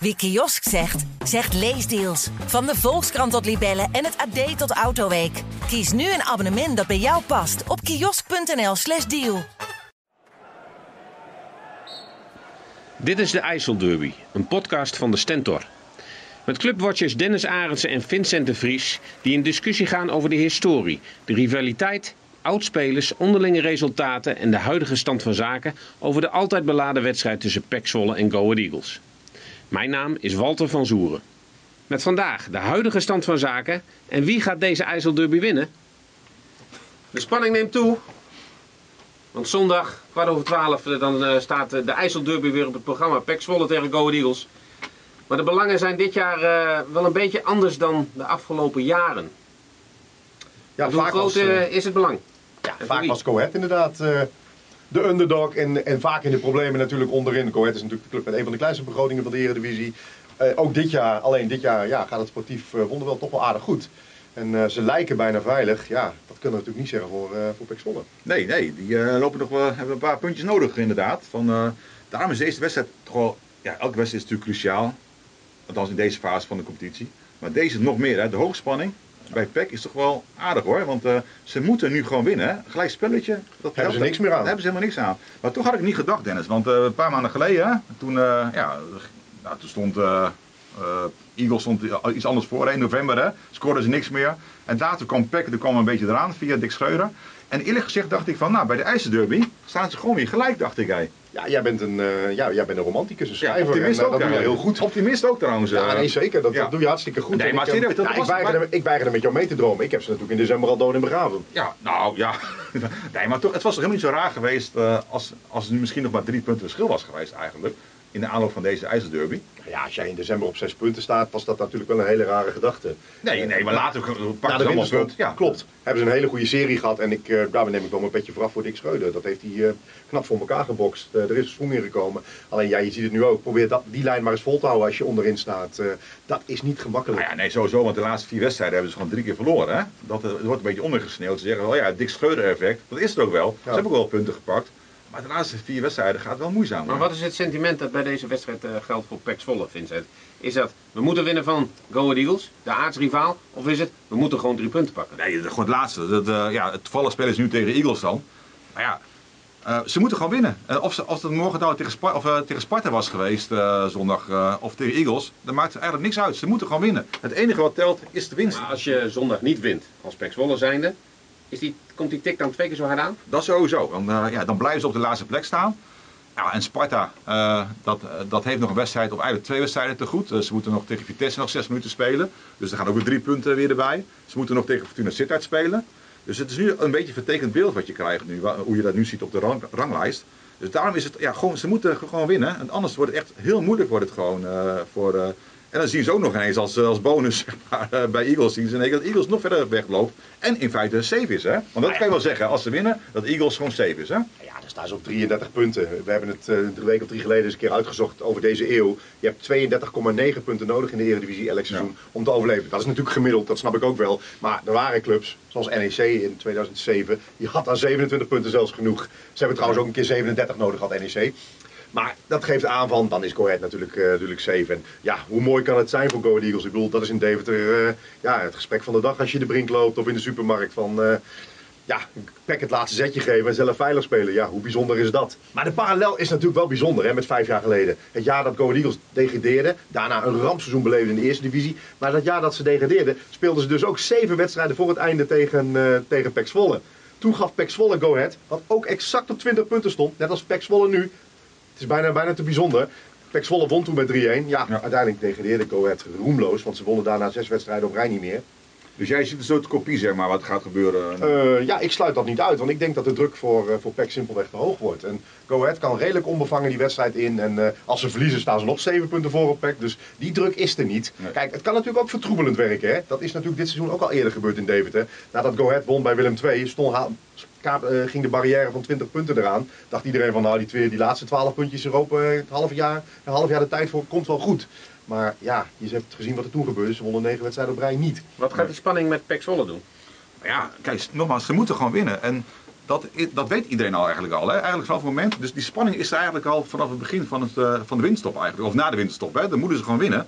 Wie kiosk zegt, zegt leesdeals. Van de Volkskrant tot Libellen en het AD tot Autoweek. Kies nu een abonnement dat bij jou past op kiosk.nl/slash deal. Dit is de IJsselderby, een podcast van de Stentor. Met clubwatchers Dennis Arendsen en Vincent de Vries, die in discussie gaan over de historie, de rivaliteit, oudspelers, onderlinge resultaten en de huidige stand van zaken over de altijd beladen wedstrijd tussen Pek Zwolle en Go Ahead Eagles. Mijn naam is Walter van Zoeren. Met vandaag de huidige stand van zaken en wie gaat deze IJsselderby winnen? De spanning neemt toe. Want zondag, kwart over twaalf, eh, dan eh, staat eh, de IJsselderby weer op het programma. Pek Zwolle tegen Go Eagles. Maar de belangen zijn dit jaar wel een beetje anders dan de afgelopen jaren. Ja, Hoe vaak groot was, is het belang? ja, vaak was Coët inderdaad de underdog. En, en vaak in de problemen natuurlijk onderin. Coët is natuurlijk de club met een van de kleinste begrotingen van de Eredivisie. Eh ook dit jaar, alleen dit jaar ja, gaat het sportief uh, wonderwel toch wel aardig goed. En eh, ze lijken bijna veilig. Ja, dat kunnen we natuurlijk niet zeggen voor, eh voor Pek Zwolle. Nee, nee, die eh, lopen nog wel, hebben een paar puntjes nodig inderdaad. Van, eh, daarom is deze wedstrijd toch wel, ja, elke wedstrijd is natuurlijk cruciaal. Althans in deze fase van de competitie. Maar deze nog meer, hè. de hoogspanning bij PEC is toch wel aardig hoor. Want eh, ze moeten nu gewoon winnen. Hè. Gelijk spelletje. Dat Hebben ze niks meer aan. Daar hebben ze helemaal niks aan. Maar toch had ik niet gedacht Dennis. Want eh, een paar maanden geleden, hè, toen, eh, ja, nou, toen stond... Eagles stond iets anders voor, in november hè, scoorden ze niks meer. En later kwam Peck, er kwam een beetje eraan via Dick Schreuder. En eerlijk gezegd dacht ik van, nou bij de IJsselderby staan ze gewoon weer gelijk, dacht ik. Hey. Ja, jij bent een, eh, ja, jij bent een romanticus, een schrijver. optimist en, eh, ook. dat doe je ja. heel goed. Optimist ook trouwens. Ja, eh. nee, zeker. Dat, dat doe je hartstikke goed. Nee, maar ik, eh, serieus, dat ja, was- ik, weigerde, ik weigerde met jou mee te dromen. Ik heb ze natuurlijk in december al dood en begraven. Ja, nou ja. nee, maar toch, het was toch helemaal niet zo raar geweest als, als er misschien nog maar drie punten verschil was geweest eigenlijk. In de aanloop van deze IJsselderby. Nou Ja, als jij in december op zes punten staat, was dat natuurlijk wel een hele rare gedachte. Nee, nee, maar later pakken ze allemaal punt. Ja, klopt. Hebben ze een hele goede serie gehad en ik, eh, neem ik wel mijn petje vooraf voor Dick Schreuder. Dat heeft hij eh, knap voor elkaar gebokst. Eh, er is schoen in gekomen. Alleen ja, je ziet het nu ook. Probeer dat, die lijn maar eens vol te houden als je onderin staat. Eh, dat is niet gemakkelijk. Nou ja, nee, sowieso, want de laatste vier wedstrijden hebben ze gewoon drie keer verloren. Hè? Dat eh, het wordt een beetje ondergesneeuwd. Ze zeggen, oh ja, dik Schreuder-effect. Dat is het ook wel. Ze hebben ook wel punten gepakt. Maar de laatste vier wedstrijden gaat wel moeizaam. Maar wat is het sentiment dat bij deze wedstrijd eh, geldt voor Pek Zwolle, Vincent? Is dat, we moeten winnen van Go Ahead Eagles, de aardsrivaal? Of is het, we moeten gewoon drie punten pakken? Nee, gewoon het laatste. Dat, eh, ja, het toevallig spelen ze nu tegen Eagles dan. Maar ja, eh, ze moeten gewoon winnen. Eh, of, ze, of het morgen nou tegen, Spa- of, eh, tegen Sparta was geweest eh, zondag eh, of tegen Eagles, dan maakt het eigenlijk niks uit. Ze moeten gewoon winnen. Het enige wat telt is de winst. Maar als je zondag niet wint als Pek Zwolle zijnde, komt die tik dan twee keer zo hard aan? Dat sowieso. Dan, eh, ja, dan blijven ze op de laatste plek staan. Ja, en Sparta, eh, dat, eh, dat heeft nog een wedstrijd, of eigenlijk twee wedstrijden te goed. Ze moeten nog tegen Vitesse nog zes minuten spelen. Dus er gaan ook weer drie punten weer erbij. Ze moeten nog tegen Fortuna Sittard spelen. Dus het is nu een beetje een vertekend beeld wat je krijgt nu, hoe je dat nu ziet op de rang- ranglijst. Dus daarom is het, ja, gewoon, ze moeten gewoon winnen. En anders wordt het echt heel moeilijk wordt het gewoon voor... eh, en dan zien ze ook nog ineens als, als bonus zeg maar, eh, bij Eagles zien ze in één keer dat Eagles nog verder wegloopt. En in feite safe is. Hè? Want dat kan je wel zeggen, als ze winnen, dat Eagles gewoon safe is. Hè? Ja, dan staan ze op 33 punten. We hebben het eh, drie weken of drie geleden eens een keer uitgezocht over deze eeuw. Je hebt 32,9 punten nodig in de Eredivisie elk seizoen om te overleven. Dat is natuurlijk gemiddeld, dat snap ik ook wel. Maar er waren clubs, zoals NEC in 2007, die had aan 27 punten zelfs genoeg. Ze hebben trouwens ook een keer 37 nodig gehad, NEC. Maar dat geeft aan van, dan is Go natuurlijk, eh, natuurlijk safe. En ja, hoe mooi kan het zijn voor Go Ahead Eagles? Ik bedoel, dat is in Deventer eh, ja, het gesprek van de dag als je de brink loopt of in de supermarkt van... eh, ja, Peck het laatste zetje geven en zelf veilig spelen. Ja, hoe bijzonder is dat? Maar de parallel is natuurlijk wel bijzonder hè, met vijf jaar geleden. Het jaar dat Go Ahead Eagles degradeerde, daarna een rampseizoen beleefde in de eerste divisie. Maar dat jaar dat ze degradeerden, speelden ze dus ook zeven wedstrijden voor het einde tegen, eh tegen Zwolle. Toen gaf Pek Zwolle Go Ahead, wat ook exact op 20 punten stond, net als Pek Zwolle nu. Het is bijna, bijna te bijzonder. Pek Zwolle won toen met 3-1. Ja, uiteindelijk degradeerde Go Ahead roemloos, want ze wonnen daarna zes wedstrijden op rij niet meer. Dus jij ziet een soort kopie, zeg maar, wat gaat gebeuren. Eh, ja, ik sluit dat niet uit, want ik denk dat de druk voor, eh, voor PEC simpelweg te hoog wordt. En Go Ahead kan redelijk onbevangen die wedstrijd in. En eh, als ze verliezen staan ze nog 7 punten voor op PEC. Dus die druk is er niet. Nee. Kijk, het kan natuurlijk ook vertroebelend werken. Hè? Dat is natuurlijk dit seizoen ook al eerder gebeurd in Deventer. Nadat Go Ahead won bij Willem II, stond, ging de barrière van 20 punten eraan. Dacht iedereen van, nou die, twee, die laatste 12 puntjes erop, het half jaar, een half jaar de tijd voor, komt wel goed. Maar ja, je hebt gezien wat er toen gebeurde. Ze wonnen 9 wedstrijden op rij niet. Wat gaat die spanning met Pek Zwolle doen? Maar ja, kijk, nogmaals, ze moeten gewoon winnen. En dat, dat weet iedereen al eigenlijk al. Hè? Eigenlijk vanaf het moment. Dus die spanning is er eigenlijk al vanaf het begin van, het, eh, van de winterstop eigenlijk. Of na de winterstop. Hè? Dan moeten ze gewoon winnen.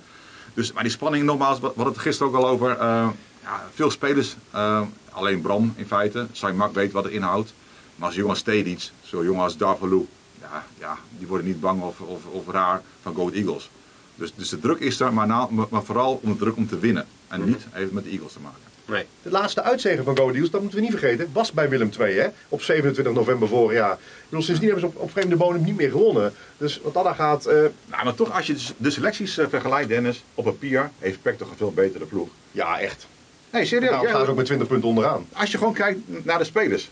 Dus, maar die spanning, nogmaals, we hadden het gisteren ook al over. eh, ja, veel spelers, eh, alleen Bram in feite. Mak weet wat het inhoudt. Maar als jongen als Stedic, zo jongen als Darvalu. Ja, ja, die worden niet bang of, of, of raar van Go Eagles. Dus, dus de druk is er, maar, na, maar vooral om de druk om te winnen. En niet even met de Eagles te maken. Nee. De laatste uitzegen van Go Eagles, dat moeten we niet vergeten, was bij Willem II, hè? Op 27 november vorig jaar. Bedoel, sindsdien hebben ze op, op vreemde bodem niet meer gewonnen. Dus wat dat dan gaat, eh, Nou, maar toch, als je de selecties eh, vergelijkt, Dennis, op papier heeft PEC toch een veel betere ploeg. ja echt. Nee, serieus. Daarom ja, staan ze ook met 20 punten onderaan. Als je gewoon kijkt naar de spelers.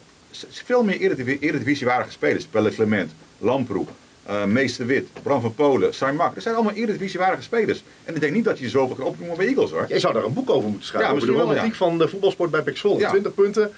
Veel meer eredivi- eredivisiewaardige spelers. Pelle Clement, Lamproe, eh Meester Wit, Bram van Polen, Saimak. Dat zijn allemaal eredivisiewaardige spelers. En ik denk niet dat je zoveel kan opnoemen bij Eagles hoor. Jij zou daar een boek over moeten schrijven. Ja, over de misschien wel, romantiek van de voetbalsport bij Pek Zwolle. Ja. 20 punten.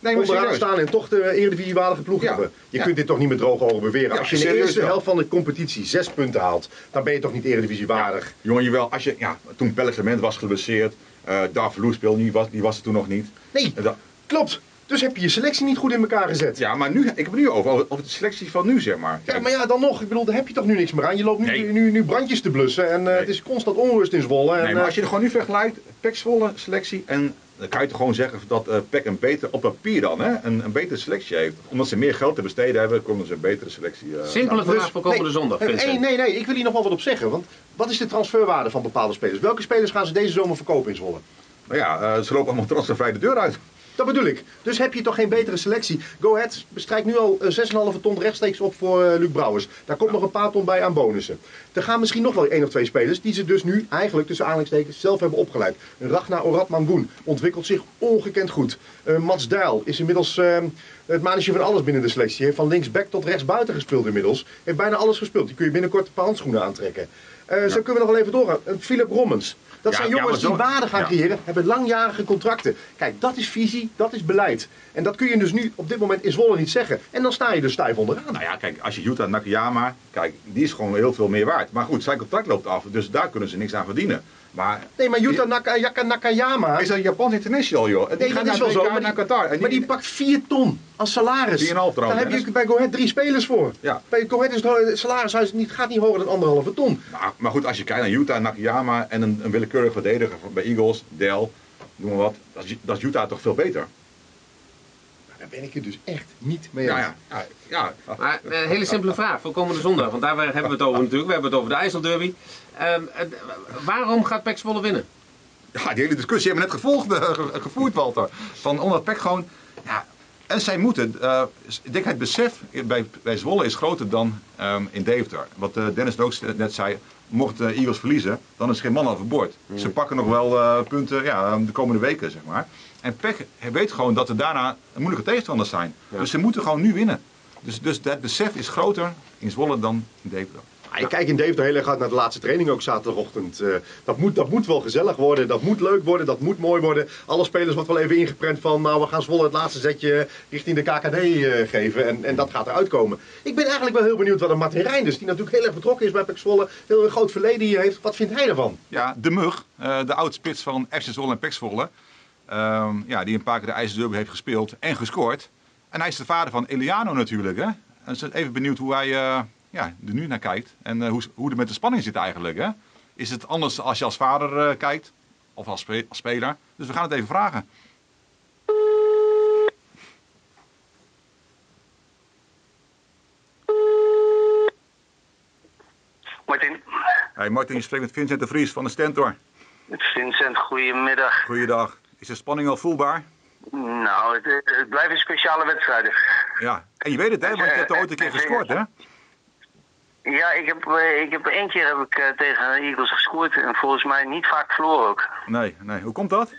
Nee, maar onderaan staan en toch de eredivisiewaalige ploeg Ja. hebben. Je kunt dit toch niet met droge ogen beweren. Als je in de eerste helft van de competitie zes punten haalt, dan ben je toch niet eredivisiewaardig. Jongen, jawel, als je, ja, toen Pelle Clement was geblesseerd, eh Dar Verloes speelde niet, was, die was er toen nog niet. Nee, dat- klopt. Dus heb je je selectie niet goed in elkaar gezet. ja, maar nu, ik heb het nu over, over de selectie van nu, zeg maar. Ja, maar ja, dan nog. Ik bedoel, daar heb je toch nu niks meer aan. Je loopt nu, Nee. nu, nu brandjes te blussen en eh, het is constant onrust in Zwolle. En, Nee, maar eh, als je er gewoon nu vergelijkt, PEC Zwolle selectie en dan kan je toch gewoon zeggen dat eh PEC een beter, op papier dan, hè, een, een betere selectie heeft. Omdat ze meer geld te besteden hebben, komen ze een betere selectie. eh, Simpele Dus- vraag voor komende nee, zondag, nee, Vincent. nee, nee, ik wil hier nog wel wat op zeggen. Want wat is de transferwaarde van bepaalde spelers? Welke spelers gaan ze deze zomer verkopen in Zwolle? Nou ja, eh, ze lopen allemaal transfervrij de deur uit. Dat bedoel ik. Dus heb je toch geen betere selectie. Go Ahead bestrijkt nu al eh, 6,5 ton rechtstreeks op voor eh, Luc Brouwers. Daar komt nog een paar ton bij aan bonussen. Er gaan misschien nog wel één of twee spelers die ze dus nu eigenlijk tussen aanhalingstekens zelf hebben opgeleid. Ragnar Orat Mangoen ontwikkelt zich ongekend goed. Eh, Mats Dijl is inmiddels eh, het manetje van alles binnen de selectie. Heeft van linksback tot rechtsbuiten gespeeld inmiddels. Heeft bijna alles gespeeld. Die kun je binnenkort een paar handschoenen aantrekken. Eh, Zo kunnen we nog wel even doorgaan. Eh, Philip Rommens. Dat Ja, zijn jongens die waarde gaan creëren, hebben langjarige contracten. Kijk, dat is visie, dat is beleid. En dat kun je dus nu op dit moment in Zwolle niet zeggen. En dan sta je er stijf onderaan. Nou ja, kijk, als je Yuta Nakayama, kijk, die is gewoon heel veel meer waard. Maar goed, zijn contract loopt af, dus daar kunnen ze niks aan verdienen. Maar Nee, maar Yuta Nakayaka Nakayama, is een Japans international, joh. En die nee, gaat dat is naar zo, maar naar die, Qatar. En maar die pakt 4 ton als salaris. 4,5 trouwens, Daar heb je bij Go Ahead drie spelers voor. Ja. Bij Go Ahead is het, het salarishuis niet, gaat niet hoger dan anderhalve ton. Nou, maar goed, als je kijkt naar Yuta Nakayama en een, een willekeurig verdediger bij Eagles, Dell, noem maar wat, dat is, dat is Utah toch veel beter. Daar ben ik het dus echt niet mee eens. Ja, ja, ja. ja. Maar een hele simpele vraag voor komende zondag. Want daar hebben we het over natuurlijk. We hebben het over de IJsselderby. Ehm, eh, waarom gaat PEC Zwolle winnen? Ja, die hele discussie hebben we net gevolgd, eh, ge- gevoerd, Walter. Van omdat PEC gewoon, ja, en zij moeten, eh, denk het besef bij, bij Zwolle is groter dan ehm, in Deventer. Wat eh, Dennis ook net zei, mocht Eagles verliezen, dan is geen man overboord. Ze pakken nog wel eh, punten ja, de komende weken, zeg maar. En PEC weet gewoon dat er daarna moeilijke tegenstanders zijn. Dus ze moeten gewoon nu winnen. Dus, dus dat besef is groter in Zwolle dan in Deventer. Ah, Ik kijk in Deventer heel erg uit naar de laatste training ook zaterdagochtend. Eh, dat, moet, dat moet wel gezellig worden, dat moet leuk worden, dat moet mooi worden. Alle spelers wordt wel even ingeprent van, nou we gaan Zwolle het laatste zetje richting de KKD eh, geven. En, en dat gaat eruit komen. Ik ben eigenlijk wel heel benieuwd wat een Martin Reinders, die natuurlijk heel erg betrokken is bij PEC Zwolle, heel een groot verleden hier heeft. Wat vindt hij ervan? Ja, de Mug, eh, de oud-spits van FC Zwolle en PEC Zwolle. Ehm, ja, die een paar keer de IJzerderby heeft gespeeld en gescoord. En hij is de vader van Eliano natuurlijk. Hè? En ben even benieuwd hoe hij eh, ja, er nu naar kijkt. En eh, hoe, hoe het met de spanning zit eigenlijk. Hè? Is het anders als je als vader eh, kijkt? Of als, spe- als speler? Dus we gaan het even vragen. Martin. Hey Martin, je spreekt met Vincent de Vries van de Stentor. Vincent, goedemiddag. Goeiedag. Is de spanning al voelbaar? Nou, het, het blijven speciale wedstrijden. Ja. En je weet het hè, want je hebt er ooit een keer gescoord hè? Ja, ik heb, eh, ik heb één keer heb ik, eh, tegen de Eagles gescoord en volgens mij niet vaak verloren ook. Nee, nee. Hoe komt dat?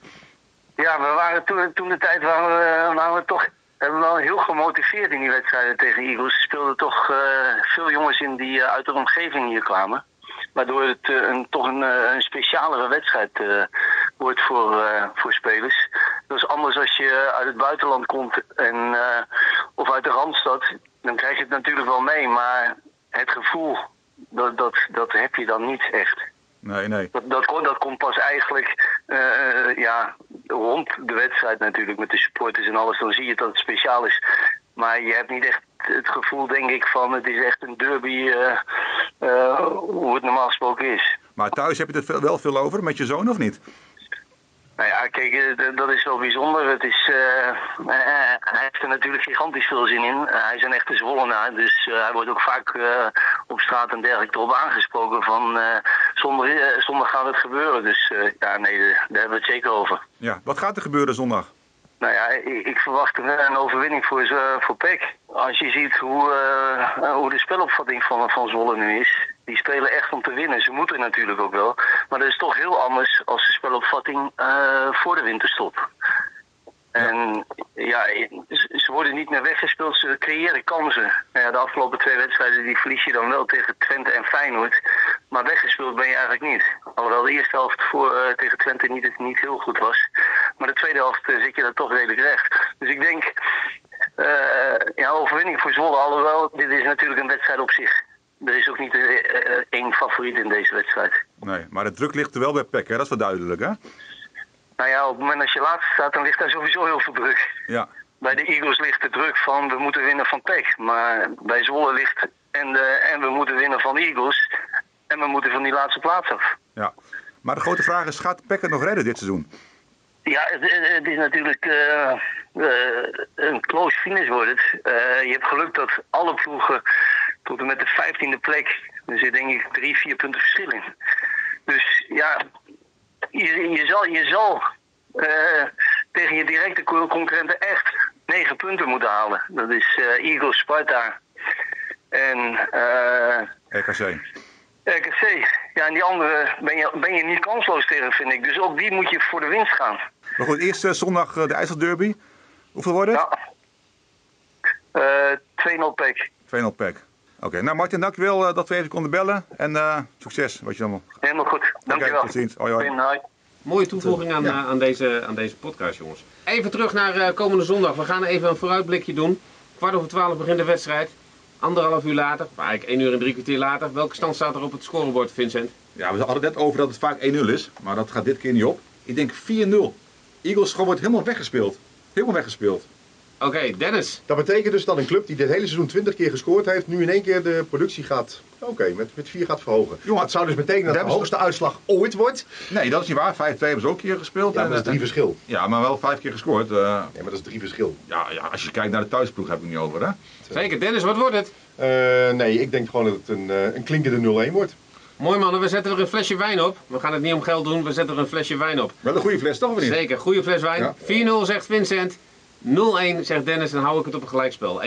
Ja, we waren toen, toen de tijd waren we, waren we toch hebben we wel heel gemotiveerd in die wedstrijden tegen Eagles. Er speelden toch eh, veel jongens in die eh, uit de omgeving hier kwamen. Waardoor het eh, een, toch een, eh, een specialere wedstrijd eh, wordt voor, eh, voor spelers. Dat is anders als je uit het buitenland komt en, eh, of uit de Randstad. Dan krijg je het natuurlijk wel mee, maar het gevoel, dat, dat, dat heb je dan niet echt. Nee, nee. Dat, dat, komt, dat komt pas eigenlijk eh, ja, rond de wedstrijd natuurlijk met de supporters en alles. Dan zie je dat het speciaal is. Maar je hebt niet echt het gevoel, denk ik, van het is echt een derby hoe het normaal gesproken is. Maar thuis heb je het wel veel over met je zoon of niet? Nou ja, kijk, eh, dat is wel bijzonder. Het is, eh, eh, hij heeft er natuurlijk gigantisch veel zin in. Hij is een echte Zwollenaar, dus hij wordt ook vaak op straat en dergelijke erop aangesproken van zonder, zonder gaat het gebeuren. Dus ja, nee, daar daar hebben we het zeker over. Ja. Wat gaat er gebeuren zondag? Nou ja, ik, ik verwacht een, een overwinning voor, ze- voor PEC. Als je ziet hoe, eh, hoe de spelopvatting van, van Zwolle nu is. Die spelen echt om te winnen. Ze moeten natuurlijk ook wel. Maar dat is toch heel anders als de spelopvatting eh, voor de winterstop. En ja, ze worden niet meer weggespeeld, ze creëren kansen. Nou ja, de afgelopen twee wedstrijden die verlies je dan wel tegen Twente en Feyenoord. Maar weggespeeld ben je eigenlijk niet. Alhoewel de eerste helft voor, tegen Twente niet, niet heel goed was. Maar de tweede helft eh, zit je daar toch redelijk recht. Dus ik denk, eh, ja, overwinning voor Zwolle. Alhoewel, dit is natuurlijk een wedstrijd op zich. Er is ook niet eh, één favoriet in deze wedstrijd. Nee, maar de druk ligt er wel bij PEC, hè? dat is wel duidelijk, hè? Nou ja, op het moment dat je laatste staat, dan ligt daar sowieso heel veel druk. Ja. Bij de Eagles ligt de druk van we moeten winnen van PEC. Maar bij Zwolle ligt en, de, en we moeten winnen van de Eagles. En we moeten van die laatste plaats af. ja. Maar de grote vraag is, gaat PEC het nog redden dit seizoen? Ja, het, is natuurlijk eh, eh, een close finish wordt het. Eh, je hebt geluk dat alle ploegen tot en met de vijftiende plek, er zit denk ik drie, vier punten verschil in. Dus ja, je, je zal, je zal tegen je directe co- concurrenten echt negen punten moeten halen. Dat is Eagles, Sparta en RKC. RKC. Ja, en die andere ben je, ben je niet kansloos tegen, vind ik. Dus ook die moet je voor de winst gaan. Maar goed, eerst eh, zondag eh, de IJsselderby. Hoeveel wordt het? Ja. Eh 2-0 PEC. 2-0 PEC. Oké, nou Martin, dankjewel eh, dat we even konden bellen. En eh, succes, wat je allemaal... Helemaal goed. Dankjewel. tot ziens. Hoi, hoi. Mooie toevoeging aan, eh, aan, deze, aan deze podcast, jongens. Even terug naar eh, komende zondag. We gaan even een vooruitblikje doen. Kwart over twaalf begint de wedstrijd. Anderhalf uur later, maar eigenlijk één uur en drie kwartier later. Welke stand staat er op het scorebord, Vincent? Ja, we hadden het net over dat het vaak 1-0 is, maar dat gaat dit keer niet op. Ik denk 4-0. Eagles gewoon wordt helemaal weggespeeld. Helemaal weggespeeld. Oké, Dennis. Dat betekent dus dat een club die dit hele seizoen 20 keer gescoord heeft, nu in één keer de productie gaat, oké, met, met 4 gaat verhogen. Jongen, dat zou dus betekenen dat de hoogste uitslag ooit wordt. Nee, dat is niet waar. 5-2 hebben ze ook een keer gespeeld. Ja, En, dat is eh, drie verschil. ja, maar wel vijf keer gescoord. eh, Ja, maar dat is drie verschil. ja, ja, als je kijkt naar de thuisploeg heb ik het niet over, hè? Zeker. Dennis, wat wordt het? Eh, nee, ik denk gewoon dat het een, een klinkende 0-1 wordt. Mooi mannen, we zetten er een flesje wijn op. We gaan het niet om geld doen, we zetten er een flesje wijn op. Wel een goede fles, toch of niet? Zeker, goede fles wijn. Ja. 4-0 zegt Vincent. 0-1 zegt Dennis en hou ik het op een gelijkspel. 1-1.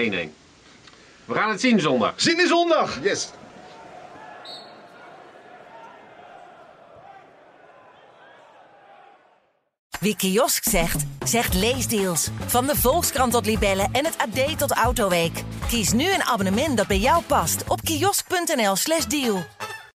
We gaan het zien zondag. Zin in zondag! Yes! Wie kiosk zegt, zegt leesdeals. Van de Volkskrant tot Libellen en het AD tot Autoweek. Kies nu een abonnement dat bij jou past op kiosk.nl/slash deal.